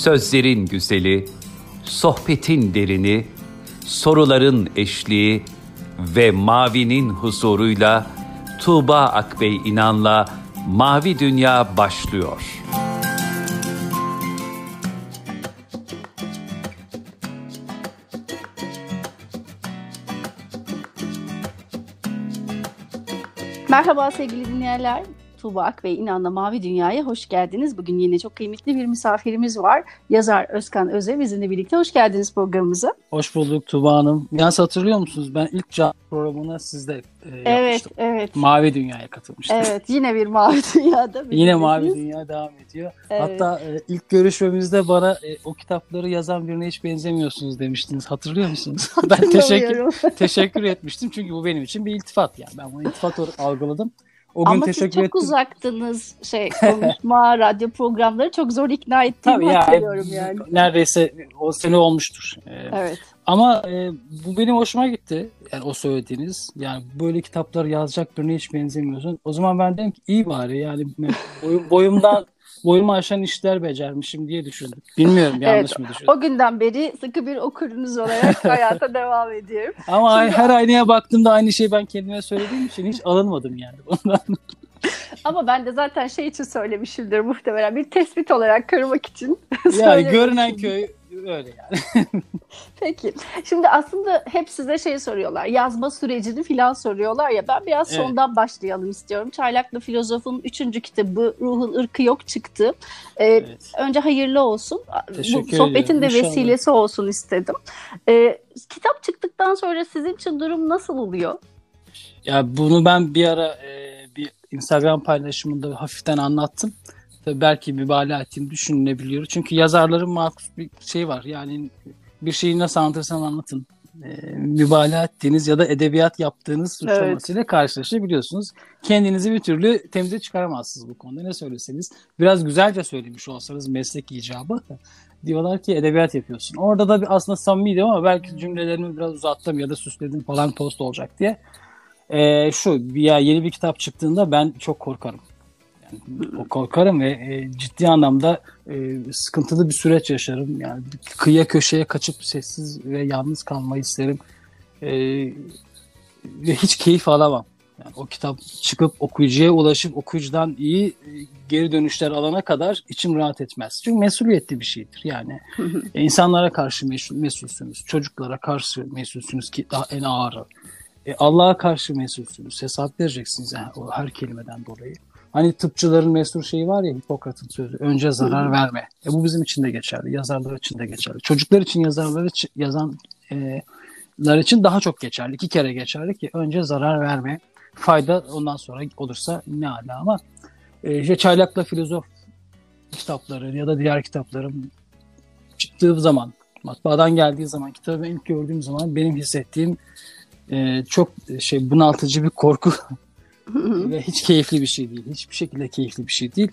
Sözlerin güzeli, sohbetin derini, soruların eşliği ve mavinin huzuruyla Tuğba Akbey İnan'la Mavi Dünya başlıyor. Merhaba sevgili dinleyenler. Tuğba Ak ve İnan'la Mavi Dünya'ya hoş geldiniz. Bugün yine çok kıymetli bir misafirimiz var. Yazar Özkan Öze bizimle birlikte. Hoş geldiniz programımıza. Hoş bulduk Tuğba Hanım. Yalnız hatırlıyor musunuz? Ben ilk canlı programına sizde e, Evet, evet. Mavi Dünya'ya katılmıştım. Evet, yine bir Mavi Dünya'da. Yine Mavi Dünya devam ediyor. Evet. Hatta e, ilk görüşmemizde bana e, o kitapları yazan birine hiç benzemiyorsunuz demiştiniz. Hatırlıyor musunuz? ben teşekkür teşekkür etmiştim çünkü bu benim için bir iltifat yani. Ben bunu iltifat olarak algıladım. O gün Ama siz teşekkür çok ettim. uzaktınız şey konuşma, radyo programları çok zor ikna ettiğimi Tabii ya, hatırlıyorum yani. neredeyse o sene olmuştur. E, Evet. Ama e, bu benim hoşuma gitti. Yani o söylediğiniz. Yani böyle kitaplar yazacak birine hiç benzemiyorsun. O zaman ben dedim ki iyi bari yani boyum, boyumdan boyumu aşan işler becermişim diye düşündüm. Bilmiyorum yanlış mı düşündüm. O günden beri sıkı bir okurunuz olarak hayata devam ediyorum. Ama Şimdi- her aynaya baktığımda aynı şeyi ben kendime söylediğim için hiç alınmadım yani bundan. Ama ben de zaten şey için söylemişimdir muhtemelen bir tespit olarak kırmak için. yani görünen köy öyle yani. Peki. Şimdi aslında hep size şey soruyorlar. Yazma sürecini filan soruyorlar ya. Ben biraz Evet. sondan başlayalım istiyorum. Çaylaklı Filozof'un üçüncü kitabı Ruhun Irkı Yok çıktı. Ee, Evet. Önce hayırlı olsun. Teşekkür Bu sohbetin ediyorum. de İnşallah. vesilesi olsun istedim. Ee, kitap çıktıktan sonra sizin için durum nasıl oluyor? Ya bunu ben bir ara e, bir Instagram paylaşımında hafiften anlattım. Tabii belki mübalağa ettiğim düşünülebiliyor. Çünkü yazarların mahsus bir şey var. Yani bir şeyi nasıl anlatırsan anlatın. E, mübalağa ettiğiniz ya da edebiyat yaptığınız suçlamasıyla karşılaşabiliyorsunuz. Kendinizi bir türlü temize çıkaramazsınız bu konuda. Ne söyleseniz biraz güzelce söylemiş olsanız meslek icabı diyorlar ki edebiyat yapıyorsun. Orada da bir aslında samimiydim ama belki cümlelerimi biraz uzattım ya da süsledim falan post olacak diye. Ee, şu ya yeni bir kitap çıktığında ben çok korkarım. Korkarım ve e, ciddi anlamda e, sıkıntılı bir süreç yaşarım. Yani kıyıya köşeye kaçıp sessiz ve yalnız kalmayı isterim. E, ve hiç keyif alamam. Yani o kitap çıkıp okuyucuya ulaşıp okuyucudan iyi e, geri dönüşler alana kadar içim rahat etmez. Çünkü mesuliyetli bir şeydir. Yani e, insanlara karşı mesul, mesulsünüz. Çocuklara karşı mesulsünüz ki daha en ağırı. E, Allah'a karşı mesulsünüz. Hesap vereceksiniz yani o her kelimeden dolayı. Hani tıpçıların mesul şeyi var ya Hipokrat'ın sözü. Önce zarar verme. E, bu bizim için de geçerli. Yazarlar için de geçerli. Çocuklar için yazarlar için yazanlar için daha çok geçerli. İki kere geçerli ki önce zarar verme. Fayda ondan sonra olursa ne ala ama e, işte Çaylak'la Filozof kitapları ya da diğer kitaplarım çıktığı zaman matbaadan geldiği zaman kitabı ilk gördüğüm zaman benim hissettiğim e, çok şey bunaltıcı bir korku ve hiç keyifli bir şey değil. Hiçbir şekilde keyifli bir şey değil.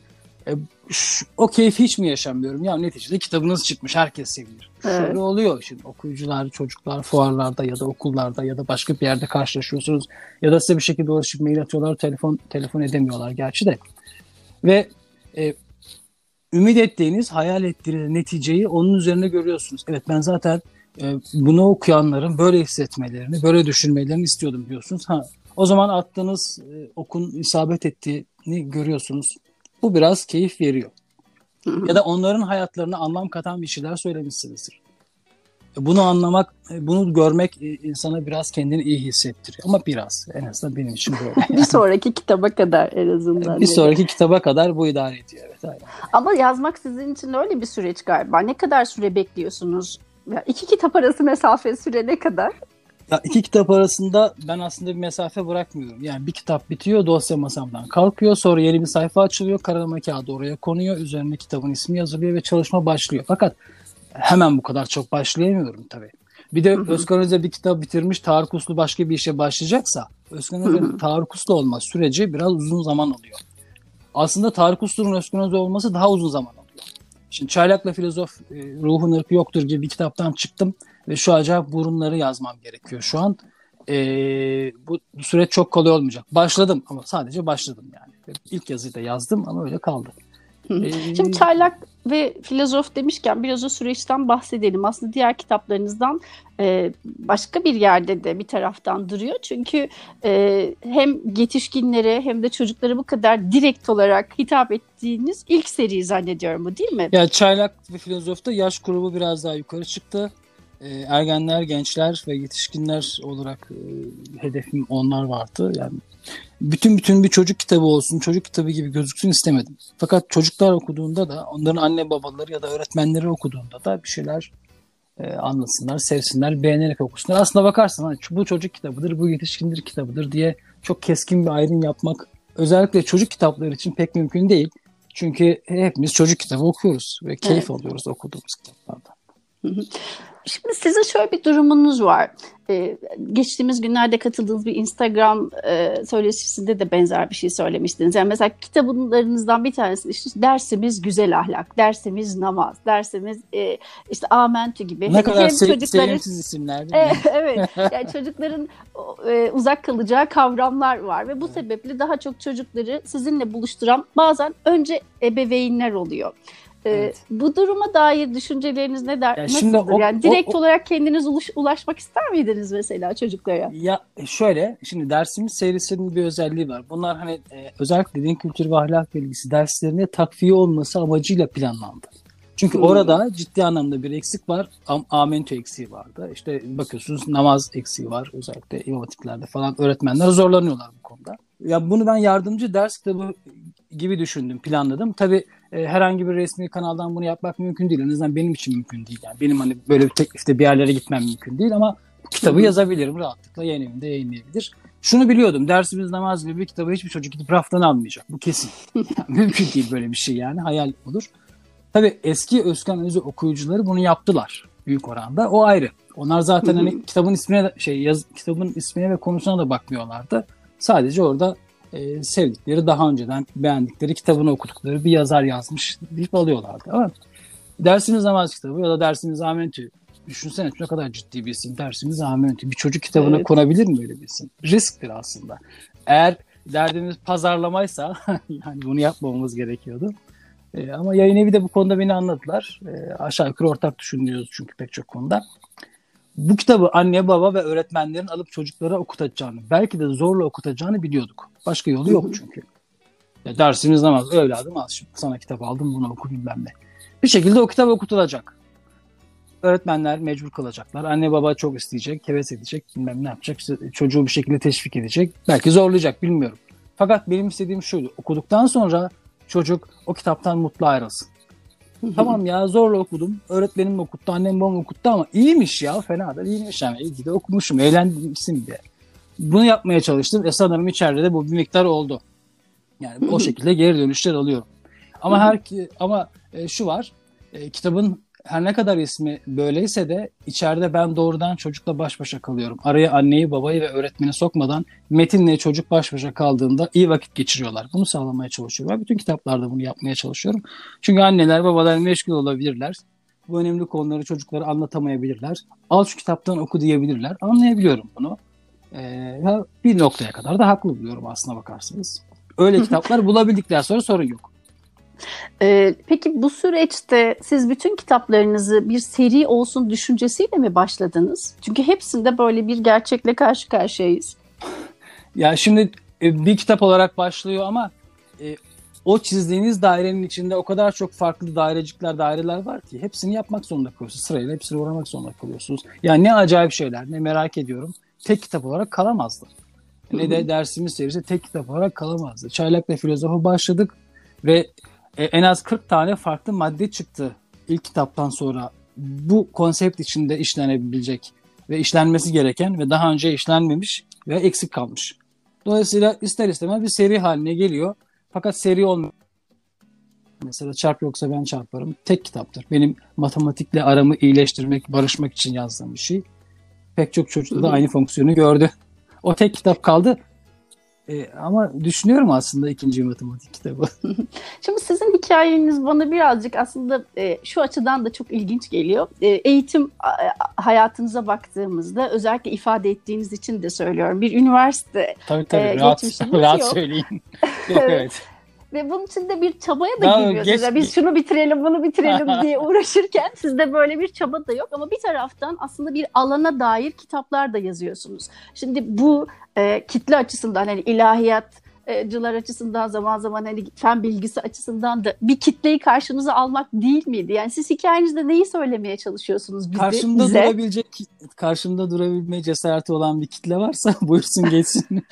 E, şu- o keyfi hiç mi yaşamıyorum? Ya neticede kitabınız çıkmış. Herkes sevilir. Evet. Şöyle oluyor şimdi okuyucular, çocuklar fuarlarda ya da okullarda ya da başka bir yerde karşılaşıyorsunuz. Ya da size bir şekilde ulaşıp mail atıyorlar, telefon telefon edemiyorlar gerçi de. Ve e, ümit ettiğiniz, hayal ettiğiniz neticeyi onun üzerine görüyorsunuz. Evet ben zaten e, bunu okuyanların böyle hissetmelerini, böyle düşünmelerini istiyordum diyorsunuz. Ha, o zaman attığınız e, okun isabet ettiğini görüyorsunuz. Bu biraz keyif veriyor. Ya da onların hayatlarına anlam katan bir şeyler söylemişsinizdir. E, Bunu anlamak, e, bunu görmek e, insana biraz kendini iyi hissettiriyor. Ama biraz. En azından benim için böyle. bir sonraki kitaba kadar en azından. bir sonraki kitaba kadar bu idare ediyor. Evet, aynen. Ama yazmak sizin için öyle bir süreç galiba. Ne kadar süre bekliyorsunuz? Ya iki kitap arası mesafe süre ne kadar? Ya iki kitap arasında ben aslında bir mesafe bırakmıyorum. Yani bir kitap bitiyor, dosya masamdan kalkıyor. Sonra yeni bir sayfa açılıyor, karalama kağıdı oraya konuyor. Üzerine kitabın ismi yazılıyor ve çalışma başlıyor. Fakat hemen bu kadar çok başlayamıyorum tabii. Bir de Özkan Özel bir kitap bitirmiş, Tarık Uslu başka bir işe başlayacaksa Özkan Özel'in Tarık Uslu olma süreci biraz uzun zaman alıyor. Aslında Tarık Uslu'nun Özkan Özel olması daha uzun zaman alıyor. Şimdi Çaylak'la Filozof e, Ruhun Irkı Yoktur gibi bir kitaptan çıktım ve şu acayip burunları yazmam gerekiyor şu an. E, bu süreç çok kolay olmayacak. Başladım ama sadece başladım yani. İlk yazıyı da yazdım ama öyle kaldı. Ee, Şimdi çaylak ve filozof demişken biraz o süreçten bahsedelim. Aslında diğer kitaplarınızdan e, başka bir yerde de bir taraftan duruyor. Çünkü e, hem yetişkinlere hem de çocuklara bu kadar direkt olarak hitap ettiğiniz ilk seri zannediyorum bu değil mi? Ya çaylak ve filozofta yaş grubu biraz daha yukarı çıktı. E, ergenler, gençler ve yetişkinler olarak e, hedefim onlar vardı. Yani bütün bütün bir çocuk kitabı olsun, çocuk kitabı gibi gözüksün istemedim. Fakat çocuklar okuduğunda da, onların anne babaları ya da öğretmenleri okuduğunda da bir şeyler e, anlasınlar, sevsinler, beğenerek okusunlar. Aslında bakarsan hani, bu çocuk kitabıdır, bu yetişkindir kitabıdır diye çok keskin bir ayrım yapmak özellikle çocuk kitapları için pek mümkün değil. Çünkü hepimiz çocuk kitabı okuyoruz ve keyif evet. alıyoruz okuduğumuz kitaplardan. Şimdi sizin şöyle bir durumunuz var. Ee, geçtiğimiz günlerde katıldığınız bir Instagram e, söyleşisinde de benzer bir şey söylemiştiniz. Yani mesela kitabınlarınızdan bir tanesi işte dersimiz güzel ahlak, dersimiz namaz, dersimiz e, işte amentü gibi. Ne kadar se- çocukların, sevimsiz isimler değil mi? E, evet. Yani çocukların e, uzak kalacağı kavramlar var ve bu sebeple daha çok çocukları sizinle buluşturan bazen önce ebeveynler oluyor. Ee, evet. Bu duruma dair düşünceleriniz ne der? Yani Şimdi o, yani direkt o, o, olarak kendiniz ulaş, ulaşmak ister miydiniz mesela çocuklara? Ya şöyle, şimdi dersimiz serisinin bir özelliği var. Bunlar hani e, özellikle din kültürü ve ahlak bilgisi derslerine takviye olması amacıyla planlandı. Çünkü hmm. orada ciddi anlamda bir eksik var. Am amentü eksiği vardı. İşte bakıyorsunuz namaz eksiği var. Özellikle imam falan öğretmenler zorlanıyorlar bu konuda. Ya bunu ben yardımcı ders kitabı gibi düşündüm, planladım. Tabii e, herhangi bir resmi kanaldan bunu yapmak mümkün değil. En azından benim için mümkün değil. Yani benim hani böyle bir teklifte bir yerlere gitmem mümkün değil ama kitabı yazabilirim rahatlıkla yayın evinde yayınlayabilir. Şunu biliyordum. Dersimiz namaz gibi bir kitabı hiçbir çocuk gidip raftan almayacak. Bu kesin. Yani mümkün değil böyle bir şey yani. Hayal olur. Tabii eski Özkan Özü okuyucuları bunu yaptılar büyük oranda. O ayrı. Onlar zaten hani kitabın ismine şey yaz, kitabın ismine ve konusuna da bakmıyorlardı. Sadece orada e, sevdikleri, daha önceden beğendikleri kitabını okudukları bir yazar yazmış deyip alıyorlardı. Ama dersiniz namaz kitabı ya da dersiniz amentü. Düşünsene ne kadar ciddi bir isim dersiniz amentü. Bir çocuk kitabına evet. konabilir mi öyle bir isim? Risktir aslında. Eğer derdimiz pazarlamaysa yani bunu yapmamamız gerekiyordu. E, ama yayın evi de bu konuda beni anladılar. E, aşağı yukarı ortak düşünüyoruz çünkü pek çok konuda bu kitabı anne baba ve öğretmenlerin alıp çocuklara okutacağını, belki de zorla okutacağını biliyorduk. Başka yolu yok çünkü. Ya dersimiz namaz, evladım al şimdi sana kitap aldım bunu oku bilmem ne. Bir şekilde o kitap okutulacak. Öğretmenler mecbur kalacaklar. Anne baba çok isteyecek, heves edecek, bilmem ne yapacak. Çocuğu bir şekilde teşvik edecek. Belki zorlayacak bilmiyorum. Fakat benim istediğim şuydu. Okuduktan sonra çocuk o kitaptan mutlu ayrılsın tamam ya zorla okudum. Öğretmenim okuttu, annem babam okuttu ama iyiymiş ya. Fena da değilmiş yani. İyi de okumuşum, eğlenmişsin diye. Bunu yapmaya çalıştım. E sanırım içeride de bu bir miktar oldu. Yani o şekilde geri dönüşler alıyorum. Ama her ama e, şu var. E, kitabın her ne kadar ismi böyleyse de içeride ben doğrudan çocukla baş başa kalıyorum. Araya anneyi, babayı ve öğretmeni sokmadan metinle çocuk baş başa kaldığında iyi vakit geçiriyorlar. Bunu sağlamaya çalışıyorum. Ben bütün kitaplarda bunu yapmaya çalışıyorum. Çünkü anneler, babalar meşgul olabilirler. Bu önemli konuları çocuklara anlatamayabilirler. Al şu kitaptan oku diyebilirler. Anlayabiliyorum bunu. Ee, bir noktaya kadar da haklı buluyorum aslına bakarsanız. Öyle kitaplar bulabildikten sonra sorun yok. Ee, peki bu süreçte siz bütün kitaplarınızı bir seri olsun düşüncesiyle mi başladınız? Çünkü hepsinde böyle bir gerçekle karşı karşıyayız. Ya şimdi e, bir kitap olarak başlıyor ama e, o çizdiğiniz dairenin içinde o kadar çok farklı dairecikler, daireler var ki hepsini yapmak zorunda kalıyorsunuz. Sırayla hepsini uğramak zorunda kalıyorsunuz. Yani ne acayip şeyler, ne merak ediyorum. Tek kitap olarak kalamazdı. Ne de dersimiz serisi tek kitap olarak kalamazdı. Çaylak'la filozofu başladık ve e, en az 40 tane farklı madde çıktı ilk kitaptan sonra. Bu konsept içinde işlenebilecek ve işlenmesi gereken ve daha önce işlenmemiş ve eksik kalmış. Dolayısıyla ister istemez bir seri haline geliyor. Fakat seri olmuyor. Mesela çarp yoksa ben çarparım. Tek kitaptır. Benim matematikle aramı iyileştirmek, barışmak için yazdığım bir şey. Pek çok çocukta da aynı fonksiyonu gördü. O tek kitap kaldı. E, ama düşünüyorum aslında ikinci matematik kitabı. Şimdi sizin hikayeniz bana birazcık aslında e, şu açıdan da çok ilginç geliyor. E, eğitim a, hayatınıza baktığımızda özellikle ifade ettiğiniz için de söylüyorum. Bir üniversite tabii, tabii, e, rahat, rahat yok. söyleyeyim. yok evet. Ve bunun için de bir çabaya da ya, girmiyorsunuz. Yani biz şunu bitirelim, bunu bitirelim diye uğraşırken sizde böyle bir çaba da yok. Ama bir taraftan aslında bir alana dair kitaplar da yazıyorsunuz. Şimdi bu e, kitle açısından hani ilahiyat cılar açısından zaman zaman hani fen bilgisi açısından da bir kitleyi karşınıza almak değil miydi? Yani siz hikayenizde neyi söylemeye çalışıyorsunuz bize? Karşımda bize? durabilecek karşımda durabilmeye cesareti olan bir kitle varsa buyursun geçsin.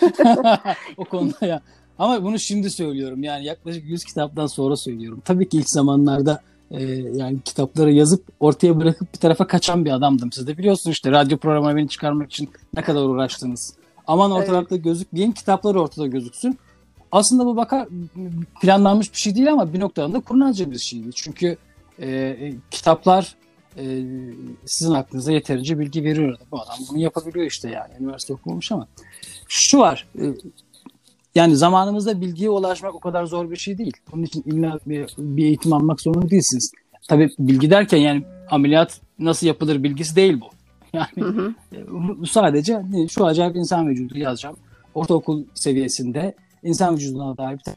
o konuda ya. Ama bunu şimdi söylüyorum. Yani yaklaşık 100 kitaptan sonra söylüyorum. Tabii ki ilk zamanlarda e, yani kitapları yazıp ortaya bırakıp bir tarafa kaçan bir adamdım. Siz de biliyorsunuz işte radyo programına beni çıkarmak için ne kadar uğraştınız. Aman ortalıkta evet. gözükmeyin, kitaplar ortada gözüksün. Aslında bu bakar planlanmış bir şey değil ama bir noktada da kurnazca bir şeydi. Çünkü e, kitaplar e, sizin aklınıza yeterince bilgi veriyor. Bu adam bunu yapabiliyor işte yani. Üniversite okumamış ama. Şu var. E, yani zamanımızda bilgiye ulaşmak o kadar zor bir şey değil. Onun için illa bir, bir eğitim almak zorunda değilsiniz. Tabii bilgi derken yani ameliyat nasıl yapılır bilgisi değil bu. Yani hı hı. E, bu sadece şu acayip insan vücudu yazacağım. Ortaokul seviyesinde insan vücuduna dair bir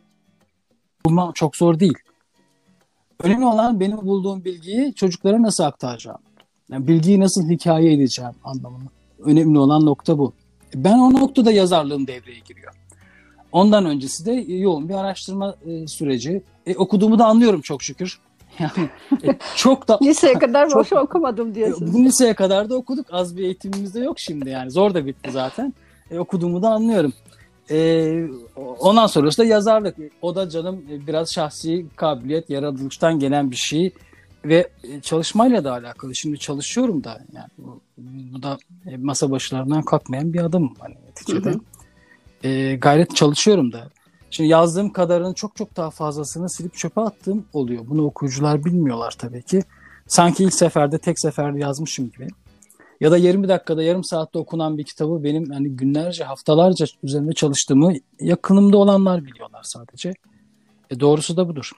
bulmam çok zor değil. Önemli olan benim bulduğum bilgiyi çocuklara nasıl aktaracağım. Yani bilgiyi nasıl hikaye edeceğim anlamında. Önemli olan nokta bu. Ben o noktada yazarlığım devreye giriyor. Ondan öncesi de yoğun bir araştırma e, süreci. E, okuduğumu da anlıyorum çok şükür. Yani e, çok da liseye kadar boş okumadım diyorsunuz. E, liseye kadar da okuduk. Az bir eğitimimiz de yok şimdi yani. Zor da bitti zaten. E, okuduğumu da anlıyorum. E, ondan sonrası da yazarlık. O da canım biraz şahsi kabiliyet, yaratılıştan gelen bir şey ve çalışmayla da alakalı. Şimdi çalışıyorum da yani bu, bu da masa başlarından kalkmayan bir adım hani neticede. Hı hı. E, gayret çalışıyorum da. Şimdi yazdığım kadarının çok çok daha fazlasını silip çöpe attığım oluyor. Bunu okuyucular bilmiyorlar tabii ki. Sanki ilk seferde tek seferde yazmışım gibi. Ya da 20 dakikada yarım saatte okunan bir kitabı benim yani günlerce haftalarca üzerinde çalıştığımı yakınımda olanlar biliyorlar sadece. E doğrusu da budur.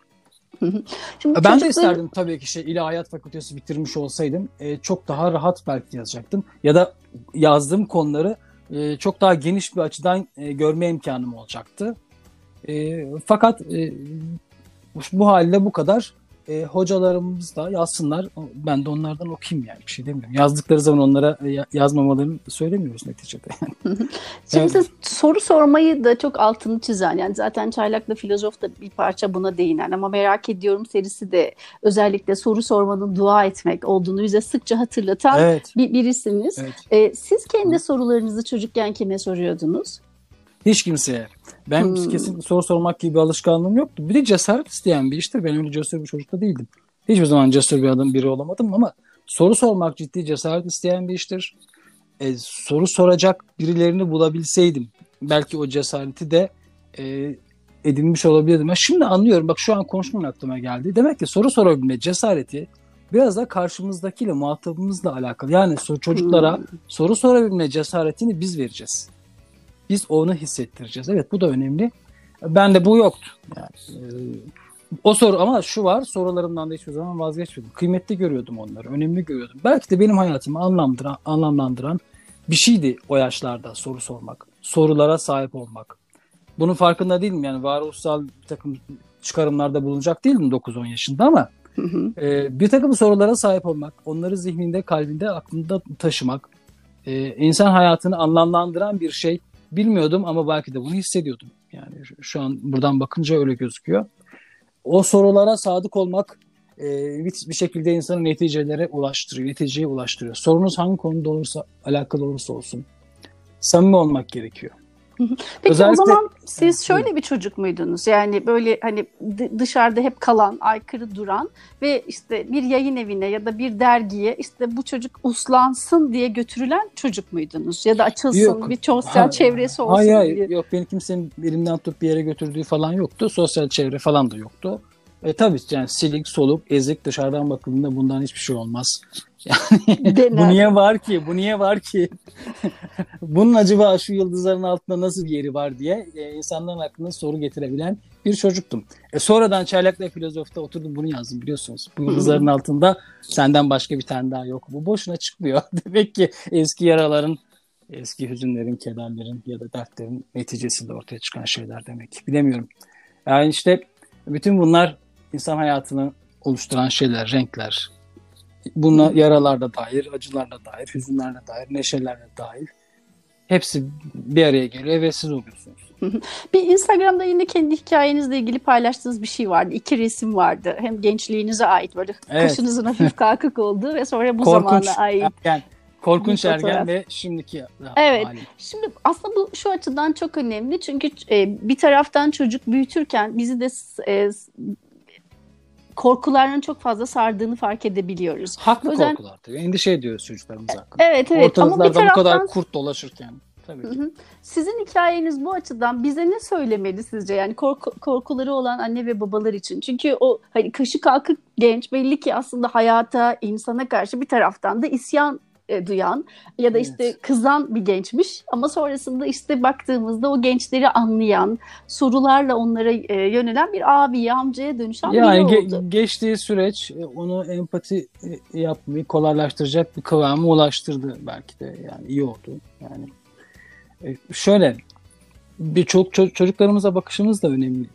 Şimdi ben çocuklar... de isterdim tabii ki şey ilahiyat fakültesi bitirmiş olsaydım e, çok daha rahat belki yazacaktım. Ya da yazdığım konuları e, çok daha geniş bir açıdan e, görme imkanım olacaktı. E, fakat e, bu halde bu kadar e, hocalarımız da yazsınlar. Ben de onlardan okuyayım yani bir şey demiyorum. Yazdıkları zaman onlara e, yazmamalarını söylemiyoruz neticede. Şimdi evet. siz soru sormayı da çok altını çizen yani zaten Çaylak'la Filozof da bir parça buna değinen ama merak ediyorum serisi de özellikle soru sormanın dua etmek olduğunu bize sıkça hatırlatan evet. bir birisiniz. Evet. E, siz kendi Hı. sorularınızı çocukken kime soruyordunuz? Hiç kimseye. Ben hmm. kesin soru sormak gibi bir alışkanlığım yoktu. Bir de cesaret isteyen bir iştir. Ben öyle cesur bir çocuk da değildim. Hiçbir zaman cesur bir adam biri olamadım ama soru sormak ciddi cesaret isteyen bir iştir. E, soru soracak birilerini bulabilseydim belki o cesareti de e, edinmiş olabilirdim. Ben şimdi anlıyorum. Bak şu an konuşmanın aklıma geldi. Demek ki soru sorabilme cesareti biraz da karşımızdakiyle muhatabımızla alakalı. Yani çocuklara hmm. soru sorabilme cesaretini biz vereceğiz. Biz onu hissettireceğiz. Evet bu da önemli. Ben de bu yoktu. Yani, e, o soru ama şu var sorularımdan da hiçbir zaman vazgeçmedim. Kıymetli görüyordum onları. Önemli görüyordum. Belki de benim hayatımı anlamlandıran, anlamlandıran bir şeydi o yaşlarda soru sormak. Sorulara sahip olmak. Bunun farkında değilim yani varoluşsal bir takım çıkarımlarda bulunacak değilim 9-10 yaşında ama E, bir takım sorulara sahip olmak, onları zihninde, kalbinde, aklında taşımak, e, insan hayatını anlamlandıran bir şey bilmiyordum ama belki de bunu hissediyordum. Yani şu an buradan bakınca öyle gözüküyor. O sorulara sadık olmak e, bir şekilde insanı neticelere ulaştırıyor, neticeye ulaştırıyor. Sorunuz hangi konuda olursa, alakalı olursa olsun samimi olmak gerekiyor. Peki Özellikle... o zaman siz şöyle bir çocuk muydunuz? Yani böyle hani dışarıda hep kalan, aykırı duran ve işte bir yayın evine ya da bir dergiye işte bu çocuk uslansın diye götürülen çocuk muydunuz? Ya da açılsın, yok. bir sosyal ha, çevresi olsun hayır, hayır, diye. Yok, beni kimsenin elimden tutup bir yere götürdüğü falan yoktu. Sosyal çevre falan da yoktu. E tabii yani silik, soluk, ezik dışarıdan bakıldığında bundan hiçbir şey olmaz. Yani bu niye var ki? Bu niye var ki? Bunun acaba şu yıldızların altında nasıl bir yeri var diye e, insanların aklına soru getirebilen bir çocuktum. E, sonradan Çaylak'la Filozof'ta oturdum bunu yazdım biliyorsunuz. Bu yıldızların altında senden başka bir tane daha yok. Bu boşuna çıkmıyor. Demek ki eski yaraların, eski hüzünlerin, kederlerin ya da dertlerin neticesinde ortaya çıkan şeyler demek. Bilemiyorum. Yani işte Bütün bunlar insan hayatını oluşturan şeyler, renkler. Buna yaralar da dair, acılar da dair, hüzünler de dair, neşeler de dahil. Hepsi bir araya geliyor ve siz oluyorsunuz. Bir Instagram'da yine kendi hikayenizle ilgili paylaştığınız bir şey vardı. İki resim vardı. Hem gençliğinize ait böyle Evet. kaşınızın hafif kalkık olduğu ve sonra bu Korkunç zamana ait. ergen, korkunç ergen ve şimdiki Evet. hali. Şimdi aslında bu şu açıdan çok önemli çünkü e, bir taraftan çocuk büyütürken bizi de e, korkuların çok fazla sardığını fark edebiliyoruz. Haklı O yüzden- korkular tabii. Endişe ediyoruz çocuklarımız hakkında. Evet evet ama bir Ortalıklarda bu taraftan kadar kurt dolaşırken. Tabii. Hı hı. Sizin hikayeniz bu açıdan bize ne söylemeli sizce? Yani korku- korkuları olan anne ve babalar için. Çünkü o hani kaşı kalkık genç belli ki aslında hayata, insana karşı bir taraftan da isyan e, duyan ya da Evet. işte kızan bir gençmiş ama sonrasında işte baktığımızda o gençleri anlayan, sorularla onlara e, yönelen bir abi, amcaya dönüşen Yani biri ge- oldu. geçtiği süreç e, onu empati e, yapmayı kolaylaştıracak bir kıvama ulaştırdı belki de. Yani iyi oldu. Yani e, şöyle birçok ço- çocuklarımıza bakışımız da önemli.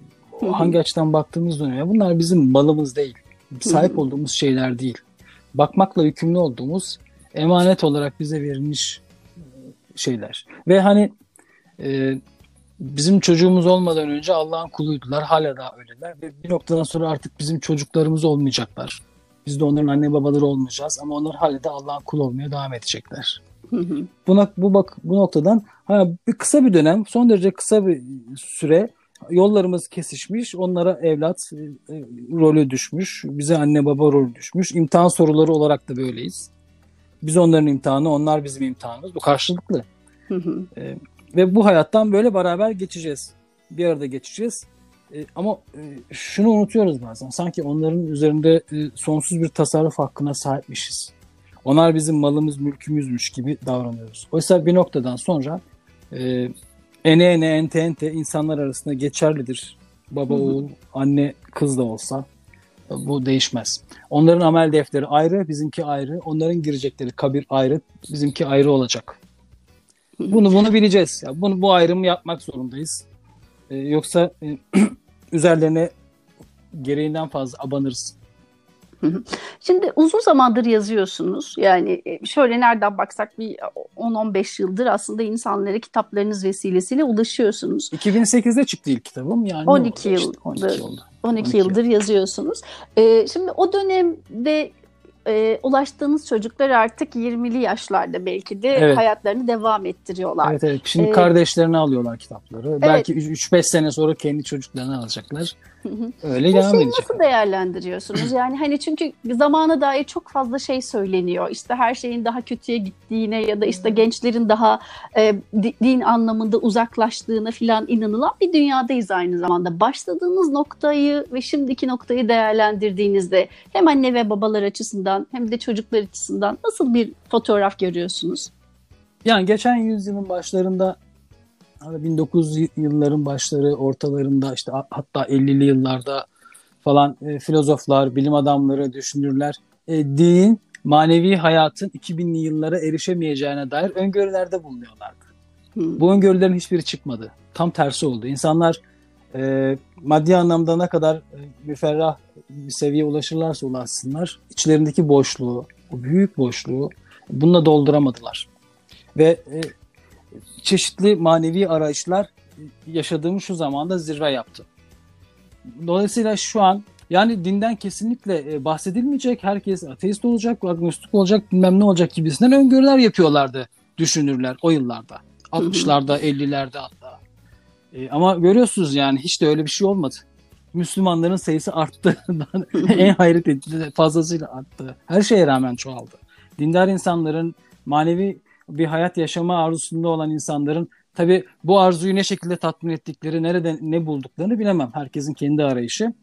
Hangi açıdan baktığımız da önemli. Bunlar bizim malımız değil. Sahip olduğumuz şeyler değil. Bakmakla yükümlü olduğumuz emanet olarak bize verilmiş e, şeyler. Ve hani e, bizim çocuğumuz olmadan önce Allah'ın kuluydular. Hala da öyleler. Ve bir noktadan sonra artık bizim çocuklarımız olmayacaklar. Biz de onların anne babaları olmayacağız ama onlar hala da Allah'ın kulu olmaya devam edecekler. Buna, bu bak bu noktadan ha, bir kısa bir dönem, son derece kısa bir süre yollarımız kesişmiş. Onlara evlat e, e, rolü düşmüş. Bize anne baba rolü düşmüş. İmtihan soruları olarak da böyleyiz. Biz onların imtihanı, onlar bizim imtihanımız. Bu karşılıklı. Hı hı. Ve bu hayattan böyle beraber geçeceğiz. Bir arada geçeceğiz. E, ama e, şunu unutuyoruz bazen. Sanki onların üzerinde e, sonsuz bir tasarruf hakkına sahipmişiz. Onlar bizim malımız, mülkümüzmüş gibi davranıyoruz. Oysa bir noktadan sonra e, ene ene ente ente insanlar arasında geçerlidir. Baba oğul, anne kız da olsa bu değişmez. Onların amel defteri ayrı, bizimki ayrı. Onların girecekleri kabir ayrı, bizimki ayrı olacak. Bunu bunu bileceğiz. Ya bunu bu ayrımı yapmak zorundayız. Ee, yoksa e, üzerlerine gereğinden fazla abanırız. Şimdi uzun zamandır yazıyorsunuz. Yani e, şöyle nereden baksak bir 10-15 yıldır aslında insanlara kitaplarınız vesilesiyle ulaşıyorsunuz. 2008'de çıktı ilk kitabım. Yani ne 12 oldu işte? yıldır. 12 oldu. 12, 12 yıldır yazıyorsunuz. Ee, şimdi o dönemde e, ulaştığınız çocuklar artık 20'li yaşlarda belki de Evet. hayatlarını devam ettiriyorlar. Evet evet. Şimdi Ee, kardeşlerine alıyorlar kitapları. Belki 3-5 sene sonra kendi çocuklarına alacaklar. Öyle Bu devam şeyi edecek. nasıl değerlendiriyorsunuz? Yani hani çünkü zamana dair çok fazla şey söyleniyor. İşte her şeyin daha kötüye gittiğine ya da işte gençlerin daha e, di- din anlamında uzaklaştığına filan inanılan bir dünyadayız aynı zamanda. Başladığınız noktayı ve şimdiki noktayı değerlendirdiğinizde hem anne ve babalar açısından hem de çocuklar açısından nasıl bir fotoğraf görüyorsunuz? Yani geçen yüzyılın başlarında 1900 yılların başları ortalarında işte hatta 50'li yıllarda falan e, filozoflar, bilim adamları, düşünürler e, dinin manevi hayatın 2000'li yıllara erişemeyeceğine dair öngörülerde bulunuyorlardı. Hı. Bu öngörülerin hiçbiri çıkmadı. Tam tersi oldu. İnsanlar e, maddi anlamda ne kadar e, müferrah bir seviyeye ulaşırlarsa ulaşsınlar, içlerindeki boşluğu, o büyük boşluğu bununla dolduramadılar. Ve e, çeşitli manevi arayışlar yaşadığımız şu zamanda zirve yaptı. Dolayısıyla şu an yani dinden kesinlikle e, bahsedilmeyecek, herkes ateist olacak, agnostik olacak, bilmem ne olacak gibisinden öngörüler yapıyorlardı düşünürler o yıllarda. 60'larda, 50'lerde hatta. E, ama görüyorsunuz yani hiç de öyle bir şey olmadı. Müslümanların sayısı arttı. en hayret edici fazlasıyla arttı. Her şeye rağmen çoğaldı. Dindar insanların manevi bir hayat yaşama arzusunda olan insanların tabi bu arzuyu ne şekilde tatmin ettikleri, nereden ne bulduklarını bilemem. Herkesin kendi arayışı.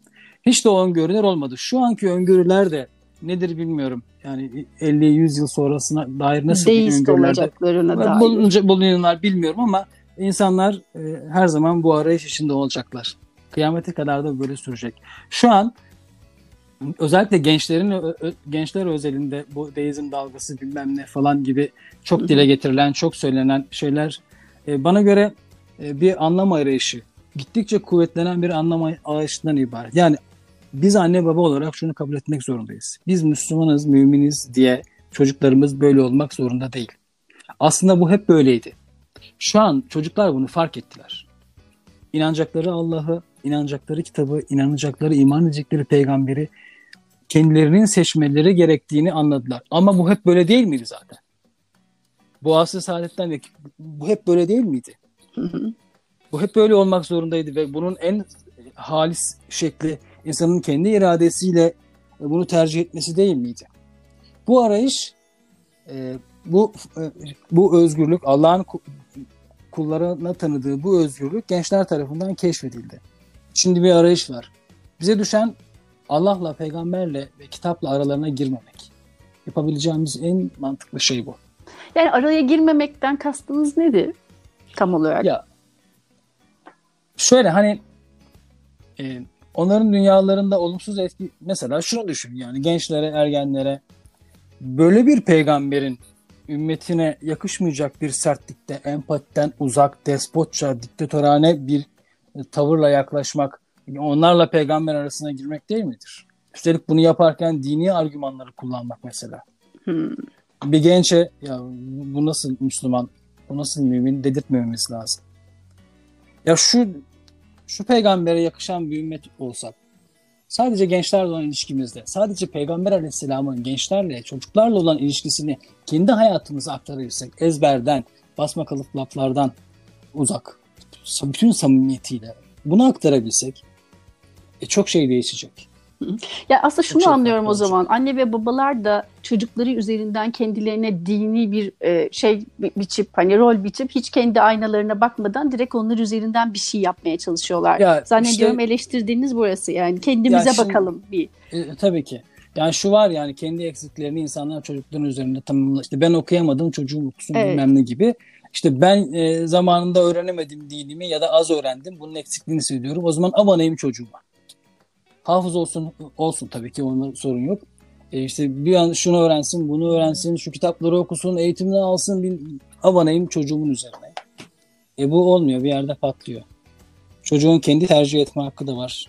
Hiç de o öngörüler olmadı. Şu anki öngörüler de nedir bilmiyorum. Yani 50-100 yıl sonrasına dair nasıl bir Deist öngörülerde olacaklarına dair. bulunca- bulunuyorlar bilmiyorum ama insanlar e, her zaman bu arayış içinde olacaklar. Kıyamete kadar da böyle sürecek. Şu an özellikle gençlerin gençler özelinde bu deizm dalgası bilmem ne falan gibi çok dile getirilen, çok söylenen şeyler e, bana göre e, bir anlam arayışı gittikçe kuvvetlenen bir anlam arayışından ibaret. Yani biz anne baba olarak şunu kabul etmek zorundayız. Biz Müslümanız, müminiz diye çocuklarımız böyle olmak zorunda değil. Aslında bu hep böyleydi. Şu an çocuklar bunu fark ettiler. İnanacakları Allah'ı, inanacakları kitabı, inanacakları, iman edecekleri peygamberi kendilerinin seçmeleri gerektiğini anladılar. Ama bu hep böyle değil miydi zaten? Bu asr saadetten bu hep böyle değil miydi? Bu hep böyle olmak zorundaydı ve bunun en halis şekli insanın kendi iradesiyle bunu tercih etmesi değil miydi? Bu arayış e, bu e, bu özgürlük Allah'ın kullarına tanıdığı bu özgürlük gençler tarafından keşfedildi. Şimdi bir arayış var. Bize düşen Allah'la, peygamberle ve kitapla aralarına girmemek. Yapabileceğimiz en mantıklı şey bu. Yani araya girmemekten kastınız nedir tam olarak? Ya şöyle hani e, onların dünyalarında olumsuz etki mesela şunu düşün yani gençlere, ergenlere böyle bir peygamberin ümmetine yakışmayacak bir sertlikte, empatiden uzak, despotça, diktatörane bir tavırla yaklaşmak, onlarla peygamber arasına girmek değil midir? Üstelik bunu yaparken dini argümanları kullanmak mesela. Hmm. Bir gençe ya bu nasıl Müslüman, bu nasıl mümin dedirtmememiz lazım. Ya şu şu peygambere yakışan bir ümmet olsak, sadece gençlerle olan ilişkimizde, sadece Peygamber Aleyhisselam'ın gençlerle, çocuklarla olan ilişkisini kendi hayatımıza aktarırsak, ezberden, basma kalıp laflardan uzak, bütün samimiyetiyle bunu aktarabilsek, e, çok şey değişecek. Ya aslında şunu Çok anlıyorum o zaman. Anne ve babalar da çocukları üzerinden kendilerine dini bir e, şey biçip hani rol biçip hiç kendi aynalarına bakmadan direkt onlar üzerinden bir şey yapmaya çalışıyorlar. Ya Zannediyorum işte, eleştirdiğiniz burası yani kendimize ya şimdi, bakalım bir. E, tabii ki. Yani şu var yani kendi eksiklerini insanlar çocukların üzerinde tamamla işte ben okuyamadım çocuğum okusun evet. bilmem ne gibi. İşte ben e, zamanında öğrenemedim dinimi ya da az öğrendim. Bunun eksikliğini söylüyorum. O zaman abanayım çocuğuma. Hafız olsun olsun tabii ki onda sorun yok. E işte bir an şunu öğrensin, bunu öğrensin, şu kitapları okusun, eğitimini alsın, bir abanayım çocuğumun üzerine. E bu olmuyor, bir yerde patlıyor. Çocuğun kendi tercih etme hakkı da var.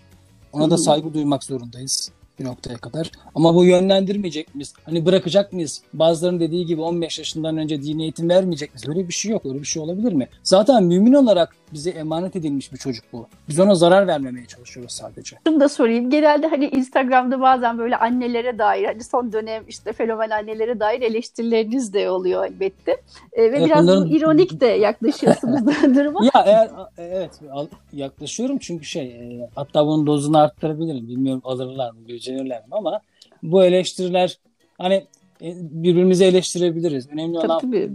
Ona da saygı duymak zorundayız bir noktaya kadar. Ama bu yönlendirmeyecek miyiz? Hani bırakacak mıyız? Bazılarının dediği gibi 15 yaşından önce dini eğitim vermeyecek miyiz? Öyle bir şey yok. Öyle bir şey olabilir mi? Zaten mümin olarak bize emanet edilmiş bir çocuk bu. Biz ona zarar vermemeye çalışıyoruz sadece. Şunu da sorayım. Genelde hani Instagram'da bazen böyle annelere dair hani son dönem işte fenomen annelere dair eleştirileriniz de oluyor elbette. Ee, ve evet, biraz onların... ironik de yaklaşıyorsunuz duruma. Ya eğer evet yaklaşıyorum çünkü şey e, hatta bunun dozunu arttırabilirim. Bilmiyorum alırlar mı, mi ama bu eleştiriler hani e, birbirimizi eleştirebiliriz. Önemli olan tabii.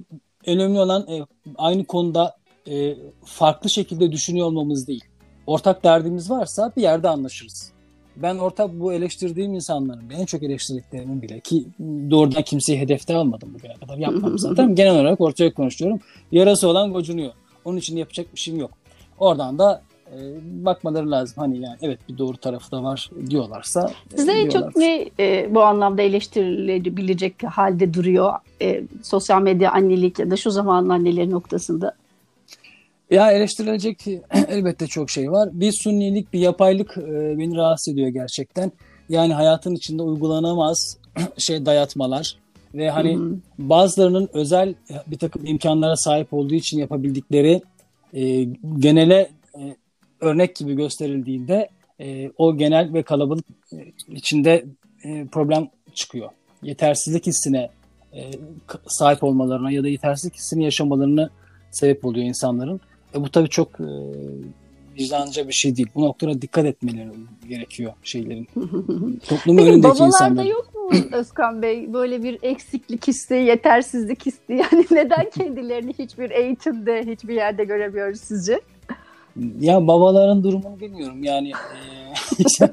önemli olan e, aynı konuda e, farklı şekilde düşünüyor olmamız değil. Ortak derdimiz varsa bir yerde anlaşırız. Ben ortak bu eleştirdiğim insanların en çok eleştirdiklerimin bile ki doğrudan kimseyi hedefte almadım bugüne kadar yapmam zaten. Genel olarak ortaya konuşuyorum. Yarası olan gocunuyor. Onun için yapacak bir şeyim yok. Oradan da e, bakmaları lazım. Hani yani evet bir doğru tarafı da var diyorlarsa. E, Size en çok ne e, bu anlamda eleştirilebilecek halde duruyor e, sosyal medya annelik ya da şu zamanın anneleri noktasında? Ya eleştirilecek elbette çok şey var. Bir sunnilik, bir yapaylık e, beni rahatsız ediyor gerçekten. Yani hayatın içinde uygulanamaz şey dayatmalar ve hani hı hı. bazılarının özel bir takım imkanlara sahip olduğu için yapabildikleri e, genele e, örnek gibi gösterildiğinde e, o genel ve kalabalık e, içinde e, problem çıkıyor. Yetersizlik hissine e, sahip olmalarına ya da yetersizlik hissini yaşamalarını sebep oluyor insanların. E, bu tabii çok e, vicdanca bir şey değil. Bu noktada dikkat etmeleri gerekiyor şeylerin. Toplumun Peki, önündeki. Babalarda yok mu Özkan Bey böyle bir eksiklik hissi, yetersizlik hissi? Yani neden kendilerini hiçbir eğitimde, hiçbir yerde göremiyoruz sizce? Ya babaların durumunu bilmiyorum yani. E,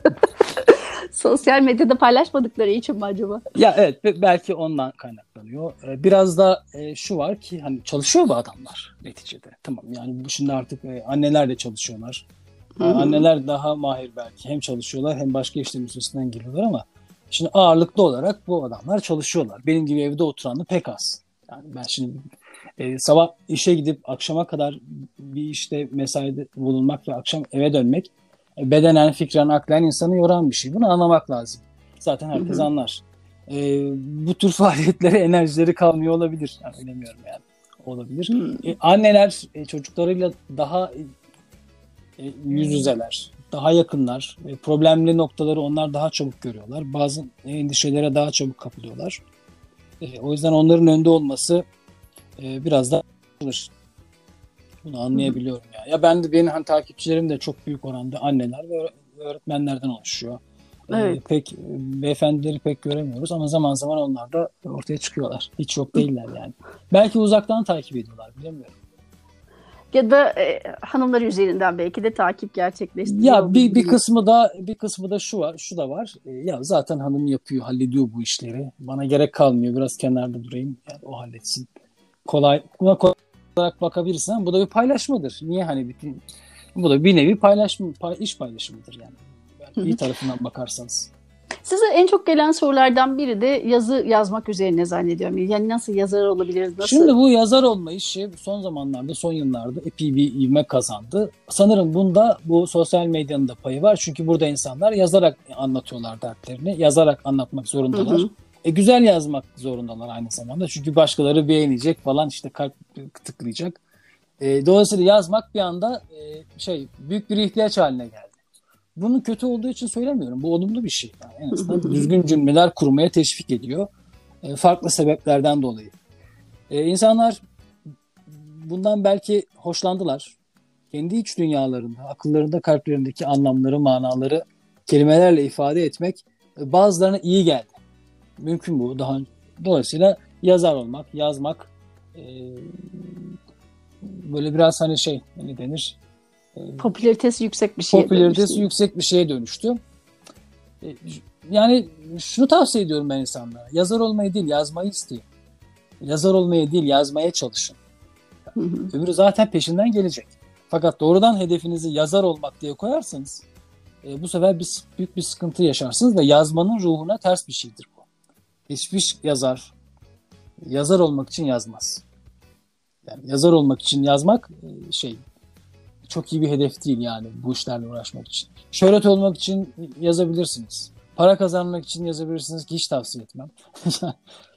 Sosyal medyada paylaşmadıkları için mi acaba? Ya evet belki ondan kaynaklanıyor. Ee, biraz da e, şu var ki hani çalışıyor bu adamlar neticede. Tamam yani bu şimdi artık e, anneler de çalışıyorlar. Yani anneler daha mahir belki. Hem çalışıyorlar hem başka işlerin üstesinden geliyorlar ama şimdi ağırlıklı olarak bu adamlar çalışıyorlar. Benim gibi evde oturanı pek az. Yani ben şimdi E, sabah işe gidip akşama kadar bir işte mesaide bulunmak ve akşam eve dönmek e, bedenen, fikren, aklen insanı yoran bir şey. Bunu anlamak lazım. Zaten herkes hı hı. anlar. E, bu tür faaliyetlere enerjileri kalmıyor olabilir. Yani bilemiyorum yani. Olabilir. E, anneler e, çocuklarıyla daha e, yüz yüzeler, daha yakınlar. E, problemli noktaları onlar daha çabuk görüyorlar. Bazı endişelere daha çabuk kapılıyorlar. E, o yüzden onların önde olması e, biraz da alır. Bunu anlayabiliyorum ya. Ya ben de benim hani takipçilerim de çok büyük oranda anneler ve öğretmenlerden oluşuyor. Ee, evet. Ee, pek beyefendileri pek göremiyoruz ama zaman zaman onlar da ortaya çıkıyorlar. Hiç yok değiller yani. Belki uzaktan takip ediyorlar bilemiyorum. Ya da e, hanımlar üzerinden belki de takip gerçekleştiriyor. Ya bir, bir kısmı da bir kısmı da şu var, şu da var. E, ya zaten hanım yapıyor, hallediyor bu işleri. Bana gerek kalmıyor. Biraz kenarda durayım. Yani o halletsin. Kolay buna kolay olarak bakabilirsin bu da bir paylaşmadır. Niye hani bütün bu da bir nevi paylaşma pay, iş paylaşımıdır yani. yani iyi tarafından bakarsanız. Size en çok gelen sorulardan biri de yazı yazmak üzerine zannediyorum. Yani nasıl yazar olabiliriz? Nasıl? Şimdi bu yazar olma işi son zamanlarda, son yıllarda epey bir ivme kazandı. Sanırım bunda bu sosyal medyanın da payı var. Çünkü burada insanlar yazarak anlatıyorlar dertlerini. Yazarak anlatmak zorundalar. Hı hı. E, güzel yazmak zorundalar aynı zamanda. Çünkü başkaları beğenecek falan işte kalp tıklayacak. E, dolayısıyla yazmak bir anda e, şey büyük bir ihtiyaç haline geldi. Bunun kötü olduğu için söylemiyorum. Bu olumlu bir şey. Yani en azından düzgün cümleler kurmaya teşvik ediyor. E, farklı sebeplerden dolayı. E, insanlar bundan belki hoşlandılar. Kendi iç dünyalarında, akıllarında, kalplerindeki anlamları, manaları kelimelerle ifade etmek e, bazılarına iyi geldi. Mümkün bu. Daha dolayısıyla yazar olmak, yazmak e, böyle biraz hani şey ne denir? E, popülaritesi yüksek bir şey. Popülaritesi dönüştü. yüksek bir şeye dönüştü. E, yani şunu tavsiye ediyorum ben insanlara. Yazar olmayı değil, yazmayı isteyin. Yazar olmayı değil, yazmaya çalışın. Hı hı. Öbürü zaten peşinden gelecek. Fakat doğrudan hedefinizi yazar olmak diye koyarsanız e, bu sefer bir, büyük bir sıkıntı yaşarsınız ve yazmanın ruhuna ters bir şeydir. Hiçbir yazar yazar olmak için yazmaz. Yani yazar olmak için yazmak e, şey çok iyi bir hedef değil yani bu işlerle uğraşmak için. Şöhret olmak için yazabilirsiniz. Para kazanmak için yazabilirsiniz ki hiç tavsiye etmem.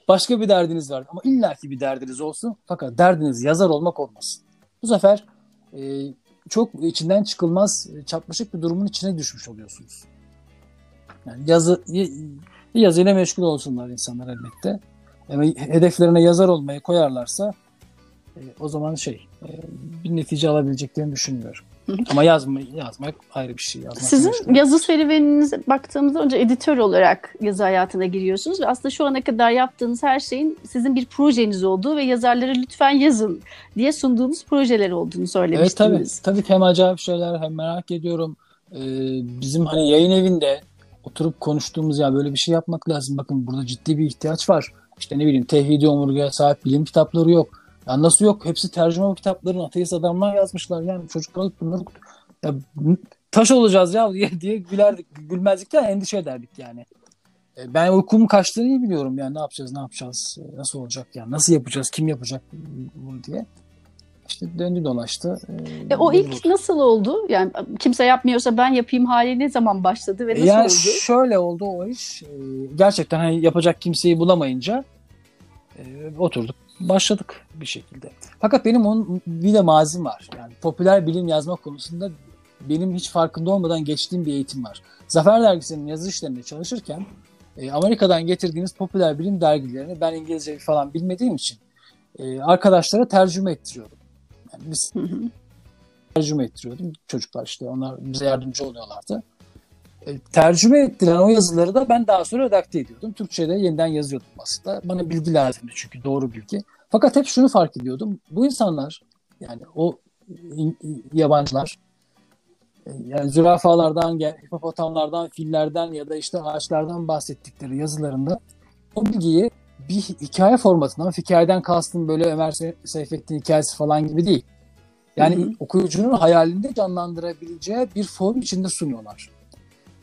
Başka bir derdiniz var ama illaki bir derdiniz olsun fakat derdiniz yazar olmak olmasın. Bu sefer e, çok içinden çıkılmaz e, çatmışık bir durumun içine düşmüş oluyorsunuz. Yani yazı yazıyla meşgul olsunlar insanlar elbette. Yani hedeflerine yazar olmayı koyarlarsa e, o zaman şey e, bir netice alabileceklerini düşünmüyorum. Ama yazma, yazmak ayrı bir şey. Yazmak Sizin meşgul. yazı serüveninize baktığımızda önce editör olarak yazı hayatına giriyorsunuz ve aslında şu ana kadar yaptığınız her şeyin sizin bir projeniz olduğu ve yazarlara lütfen yazın diye sunduğunuz projeler olduğunu söylemiştiniz. Evet tabii, tabii hem acayip şeyler hem merak ediyorum. Ee, bizim hani yayın evinde oturup konuştuğumuz ya böyle bir şey yapmak lazım. Bakın burada ciddi bir ihtiyaç var. İşte ne bileyim tevhidi omurgaya sahip bilim kitapları yok. Ya nasıl yok? Hepsi tercüme kitapların ateist adamlar yazmışlar. Yani çocuklar bunları ya, taş olacağız ya diye, diye gülerdik. Gülmezdik de endişe ederdik yani. E, ben uykumun kaçtığını iyi biliyorum yani ne yapacağız ne yapacağız e, nasıl olacak yani nasıl yapacağız kim yapacak bunu diye. İşte döndü dolaştı. E, o ilk oldu. nasıl oldu? Yani kimse yapmıyorsa ben yapayım hali ne zaman başladı ve nasıl yani oldu? Şöyle oldu o iş. Gerçekten hani yapacak kimseyi bulamayınca oturduk başladık bir şekilde. Fakat benim onun bir de mazim var. Yani popüler bilim yazma konusunda benim hiç farkında olmadan geçtiğim bir eğitim var. Zafer Dergisi'nin yazı işlerinde çalışırken e, Amerika'dan getirdiğimiz popüler bilim dergilerini ben İngilizce falan bilmediğim için e, arkadaşlara tercüme ettiriyordum. Yani biz tercüme ettiriyordum. Çocuklar işte onlar bize yardımcı oluyorlardı. E, tercüme ettiren o yazıları da ben daha sonra redakte ediyordum. Türkçe'de yeniden yazıyordum aslında. Bana bilgi lazımdı çünkü doğru bilgi. Fakat hep şunu fark ediyordum. Bu insanlar yani o yabancılar e, yani zürafalardan, hipopotamlardan, fillerden ya da işte ağaçlardan bahsettikleri yazılarında o bilgiyi bir hikaye formatından, hikayeden kastım böyle Ömer Seyfettin hikayesi falan gibi değil. Yani hı hı. okuyucunun hayalinde canlandırabileceği bir form içinde sunuyorlar.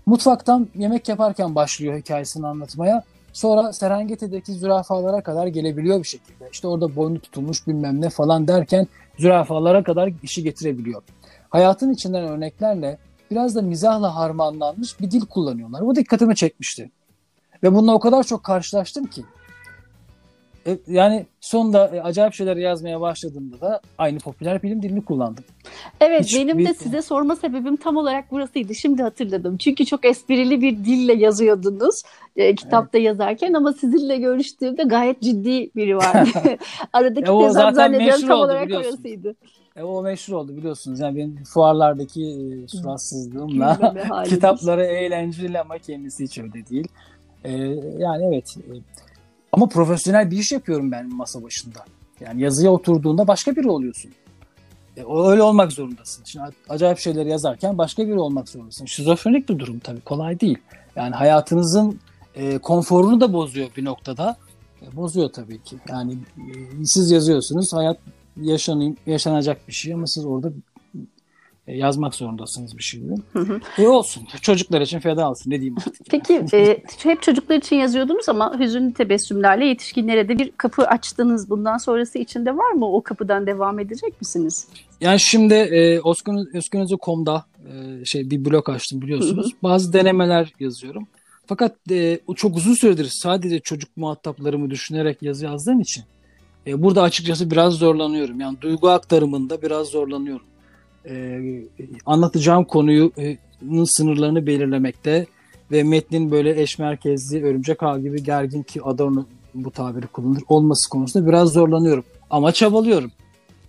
Mutfaktan yemek yaparken başlıyor hikayesini anlatmaya. Sonra Serengeti'deki zürafalara kadar gelebiliyor bir şekilde. İşte orada boynu tutulmuş bilmem ne falan derken zürafalara kadar işi getirebiliyor. Hayatın içinden örneklerle biraz da mizahla harmanlanmış bir dil kullanıyorlar. Bu dikkatimi çekmişti. Ve bununla o kadar çok karşılaştım ki. E, yani sonunda e, acayip şeyler yazmaya başladığımda da aynı popüler bilim dilini kullandım. Evet Hiç benim bir... de size sorma sebebim tam olarak burasıydı. Şimdi hatırladım. Çünkü çok esprili bir dille yazıyordunuz e, kitapta evet. yazarken ama sizinle görüştüğümde gayet ciddi biri vardı. Aradaki e, tezat zannediyorum tam olarak orasıydı. E, o meşhur oldu biliyorsunuz. Yani benim fuarlardaki e, suratsızlığımla kitapları eğlenceli ama kendisi hiç öyle değil. E, yani evet e, ama profesyonel bir iş yapıyorum ben masa başında. Yani yazıya oturduğunda başka biri oluyorsun. E, öyle olmak zorundasın. Şimdi acayip şeyleri yazarken başka biri olmak zorundasın. Şizofrenik bir durum tabii. Kolay değil. Yani hayatınızın e, konforunu da bozuyor bir noktada. E, bozuyor tabii ki. Yani e, siz yazıyorsunuz. Hayat yaşanayım, yaşanacak bir şey ama siz orada yazmak zorundasınız bir şeyleri. Hı hı. E olsun. Çocuklar için feda olsun. Ne diyeyim artık. Peki e, hep çocuklar için yazıyordunuz ama hüzünlü tebessümlerle yetişkinlere de bir kapı açtınız. Bundan sonrası içinde var mı? O kapıdan devam edecek misiniz? Yani şimdi e, Özgünözü.com'da e, şey bir blog açtım biliyorsunuz. Hı hı. Bazı denemeler yazıyorum. Fakat e, çok uzun süredir sadece çocuk muhataplarımı düşünerek yazı yazdığım için e, burada açıkçası biraz zorlanıyorum. Yani duygu aktarımında biraz zorlanıyorum e, anlatacağım konuyu e, sınırlarını belirlemekte ve metnin böyle eş merkezli örümcek ağ gibi gergin ki Adorno bu tabiri kullanır olması konusunda biraz zorlanıyorum. Ama çabalıyorum.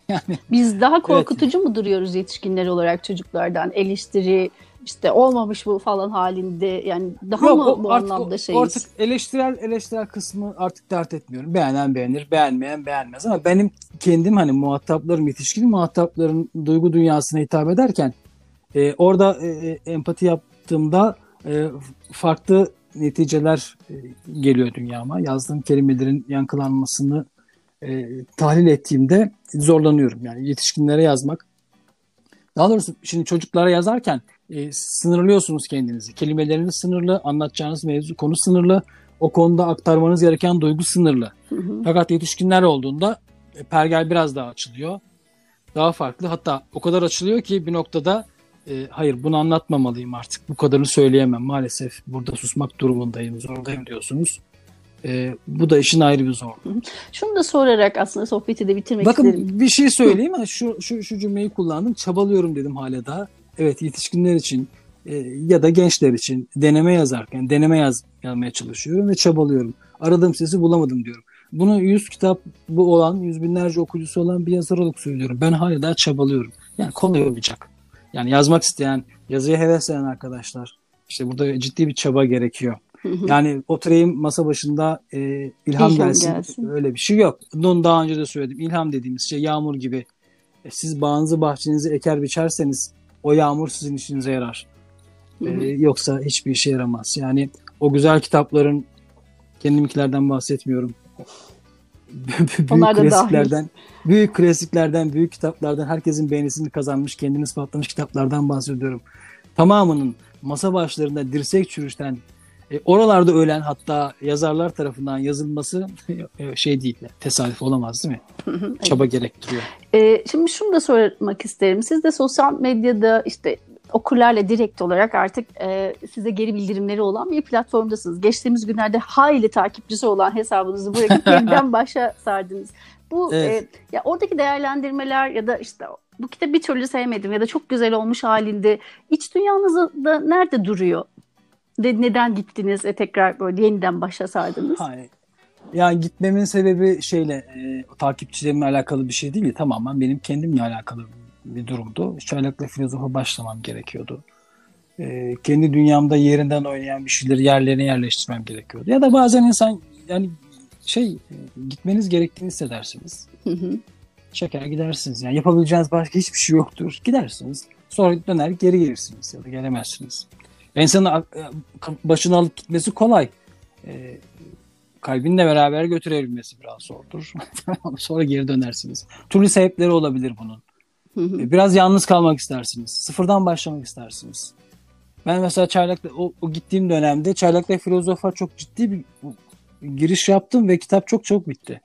Yani Biz daha korkutucu evet. mu duruyoruz yetişkinler olarak çocuklardan? Eleştiri, işte olmamış bu falan halinde yani daha Yok, mı bu artık, anlamda şeyiz? Artık eleştirel eleştirel kısmı artık dert etmiyorum. Beğenen beğenir, beğenmeyen beğenmez ama benim kendim hani muhataplarım yetişkin muhatapların duygu dünyasına hitap ederken e, orada e, e empati yaptığımda e, farklı neticeler e, geliyor dünyama. Yazdığım kelimelerin yankılanmasını e, tahlil ettiğimde zorlanıyorum. Yani yetişkinlere yazmak. Daha doğrusu şimdi çocuklara yazarken e, sınırlıyorsunuz kendinizi. Kelimeleriniz sınırlı, anlatacağınız mevzu konu sınırlı. O konuda aktarmanız gereken duygu sınırlı. Hı hı. Fakat yetişkinler olduğunda e, pergel biraz daha açılıyor. Daha farklı. Hatta o kadar açılıyor ki bir noktada e, hayır bunu anlatmamalıyım artık. Bu kadarını söyleyemem. Maalesef burada susmak durumundayım, zorundayım diyorsunuz. E, bu da işin ayrı bir zorluğu. Şunu da sorarak aslında sohbeti de bitirmek Bakın, isterim. Bakın bir şey söyleyeyim. şu, şu, şu cümleyi kullandım. Çabalıyorum dedim hala daha evet yetişkinler için e, ya da gençler için deneme yazarken deneme yaz, yazmaya çalışıyorum ve çabalıyorum. Aradığım sesi bulamadım diyorum. Bunu 100 kitap bu olan, yüz binlerce okuyucusu olan bir yazar olarak söylüyorum. Ben hala daha çabalıyorum. Yani kolay olmayacak. Yani yazmak isteyen, yazıya hevesleyen arkadaşlar. İşte burada ciddi bir çaba gerekiyor. yani oturayım masa başında e, ilham, ilham gelsin. gelsin. Öyle bir şey yok. Bunu daha önce de söyledim. İlham dediğimiz şey yağmur gibi. E, siz bağınızı bahçenizi eker biçerseniz o yağmur sizin işinize yarar. Ee, yoksa hiçbir işe yaramaz. Yani o güzel kitapların kendimkilerden bahsetmiyorum. büyük Onlar klasiklerden, dahil. büyük klasiklerden, büyük kitaplardan, herkesin beğenisini kazanmış, kendini ispatlamış kitaplardan bahsediyorum. Tamamının masa başlarında dirsek çürüşten e, oralarda ölen hatta yazarlar tarafından yazılması e, şey değil, tesadüf olamaz değil mi? Çaba gerektiriyor. E, şimdi şunu da sormak isterim. Siz de sosyal medyada işte okurlarla direkt olarak artık e, size geri bildirimleri olan bir platformdasınız. Geçtiğimiz günlerde hayli takipçisi olan hesabınızı bırakıp yeniden başa sardınız. Bu evet. e, ya oradaki değerlendirmeler ya da işte bu kitabı bir türlü sevmedim ya da çok güzel olmuş halinde iç dünyanızda nerede duruyor? De, neden gittiniz ve tekrar böyle yeniden başa sardınız? Hayır. Yani gitmemin sebebi şeyle e, takipçilerimle alakalı bir şey değil. Tamamen benim kendimle alakalı bir durumdu. Çaylakla filozofa başlamam gerekiyordu. E, kendi dünyamda yerinden oynayan bir şeyleri yerlerine yerleştirmem gerekiyordu. Ya da bazen insan yani şey e, gitmeniz gerektiğini hissedersiniz. Hı hı. Çeker gidersiniz. Yani yapabileceğiniz başka hiçbir şey yoktur. Gidersiniz. Sonra döner geri gelirsiniz ya da gelemezsiniz. İnsanın e, başını alıp gitmesi kolay. E, kalbinle beraber götürebilmesi biraz zordur. Sonra geri dönersiniz. Türlü sebepleri olabilir bunun. E, biraz yalnız kalmak istersiniz. Sıfırdan başlamak istersiniz. Ben mesela Çaylak'ta o, o gittiğim dönemde Çaylak'ta filozofa çok ciddi bir giriş yaptım ve kitap çok çok bitti.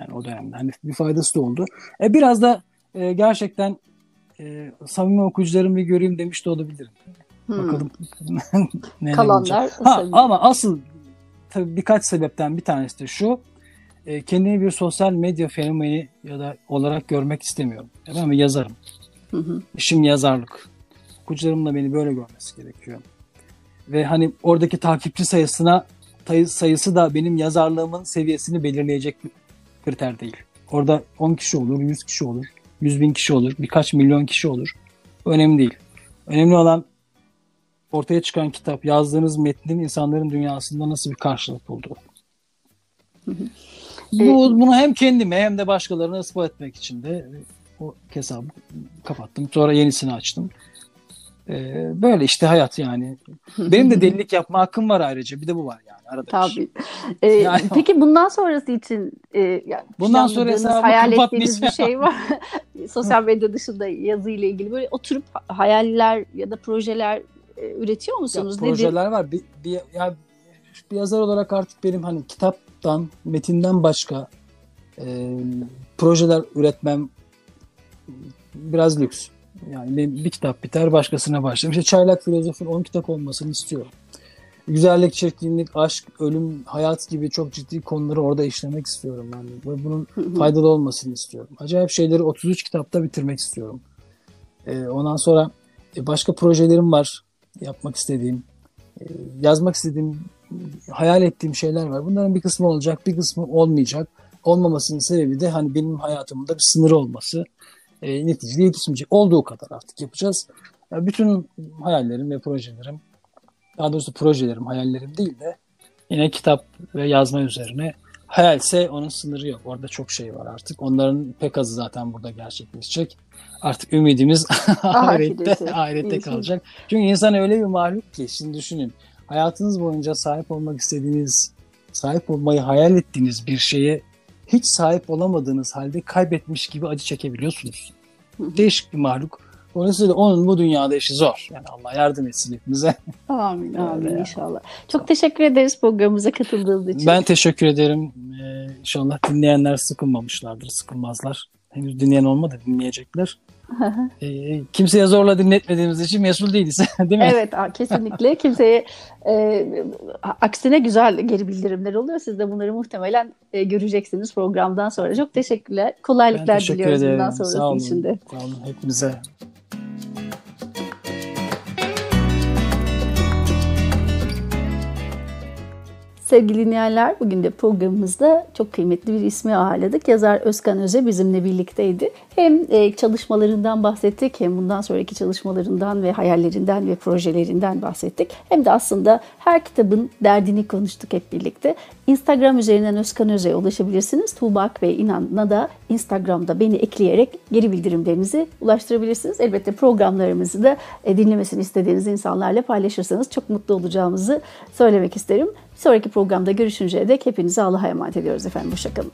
Yani o dönemde hani bir faydası da oldu. E biraz da e, gerçekten e, samimi okuyucularımı bir göreyim demiş de olabilirim. Hmm. Bakalım Kalanlar. Ha, ama asıl tabii birkaç sebepten bir tanesi de şu. E, kendimi bir sosyal medya fenomeni ya da olarak görmek istemiyorum. Ben bir yazarım. Hı hı. İşim yazarlık. Okuyucularımın da beni böyle görmesi gerekiyor. Ve hani oradaki takipçi sayısına sayısı da benim yazarlığımın seviyesini belirleyecek bir kriter değil. Orada 10 kişi olur, 100 kişi olur, 100 bin kişi olur, birkaç milyon kişi olur. Önemli değil. Önemli olan ortaya çıkan kitap, yazdığınız metnin insanların dünyasında nasıl bir karşılık bulduğu. Bu, bunu hem kendime hem de başkalarına ispat etmek için de o hesabı kapattım. Sonra yenisini açtım. Ee, böyle işte hayat yani. Benim de delilik yapma hakkım var ayrıca. Bir de bu var yani arada. Tabii. Ee, yani, peki bundan sonrası için e, yani bundan sonra hesabı hayal ettiğiniz bir şey var. Sosyal medya dışında yazı ile ilgili böyle oturup hayaller ya da projeler e, üretiyor musunuz? Ya, projeler var. Bir, bir, ya, bir yazar olarak artık benim hani kitaptan, metinden başka e, projeler üretmem biraz lüks. Yani benim bir kitap biter başkasına başlarım. İşte Çaylak Filozof'un 10 kitap olmasını istiyorum. Güzellik, çirkinlik, aşk, ölüm, hayat gibi çok ciddi konuları orada işlemek istiyorum. Yani ve bunun faydalı olmasını istiyorum. Acayip şeyleri 33 kitapta bitirmek istiyorum. Ee, ondan sonra e, başka projelerim var yapmak istediğim. E, yazmak istediğim, hayal ettiğim şeyler var. Bunların bir kısmı olacak, bir kısmı olmayacak. Olmamasının sebebi de hani benim hayatımda bir sınır olması e, neticede yetişmeyecek. Olduğu kadar artık yapacağız. Yani bütün hayallerim ve projelerim, daha doğrusu projelerim, hayallerim değil de yine kitap ve yazma üzerine. Hayalse onun sınırı yok. Orada çok şey var artık. Onların pek azı zaten burada gerçekleşecek. Artık ümidimiz ahirette, ahirette kalacak. Çünkü insan öyle bir mahluk ki şimdi düşünün. Hayatınız boyunca sahip olmak istediğiniz, sahip olmayı hayal ettiğiniz bir şeye hiç sahip olamadığınız halde kaybetmiş gibi acı çekebiliyorsunuz. Değişik bir mahluk. Dolayısıyla onun bu dünyada işi zor. Yani Allah yardım etsin hepimize. Amin, amin yani. inşallah. Çok teşekkür ederiz programımıza katıldığınız için. Ben teşekkür ederim. Ee, inşallah dinleyenler sıkılmamışlardır, sıkılmazlar. Henüz dinleyen olmadı, dinleyecekler e, kimseye zorla dinletmediğimiz için mesul değiliz. Değil mi? Evet kesinlikle. Kimseye e, aksine güzel geri bildirimler oluyor. Siz de bunları muhtemelen e, göreceksiniz programdan sonra. Çok teşekkürler. Kolaylıklar teşekkür diliyoruz ederim. bundan sonrası Sağ olun. için de. Sağ olun hepimize. Sevgili dinleyenler, bugün de programımızda çok kıymetli bir ismi ağırladık. Yazar Özkan Öze bizimle birlikteydi. Hem e, çalışmalarından bahsettik, hem bundan sonraki çalışmalarından ve hayallerinden ve projelerinden bahsettik. Hem de aslında her kitabın derdini konuştuk hep birlikte. Instagram üzerinden Özkan Öze'ye ulaşabilirsiniz. Tuğbak ve İnan'la da Instagram'da beni ekleyerek geri bildirimlerinizi ulaştırabilirsiniz. Elbette programlarımızı da e, dinlemesini istediğiniz insanlarla paylaşırsanız çok mutlu olacağımızı söylemek isterim. Sonraki programda görüşünceye dek hepinize Allah'a emanet ediyoruz efendim. Hoşçakalın.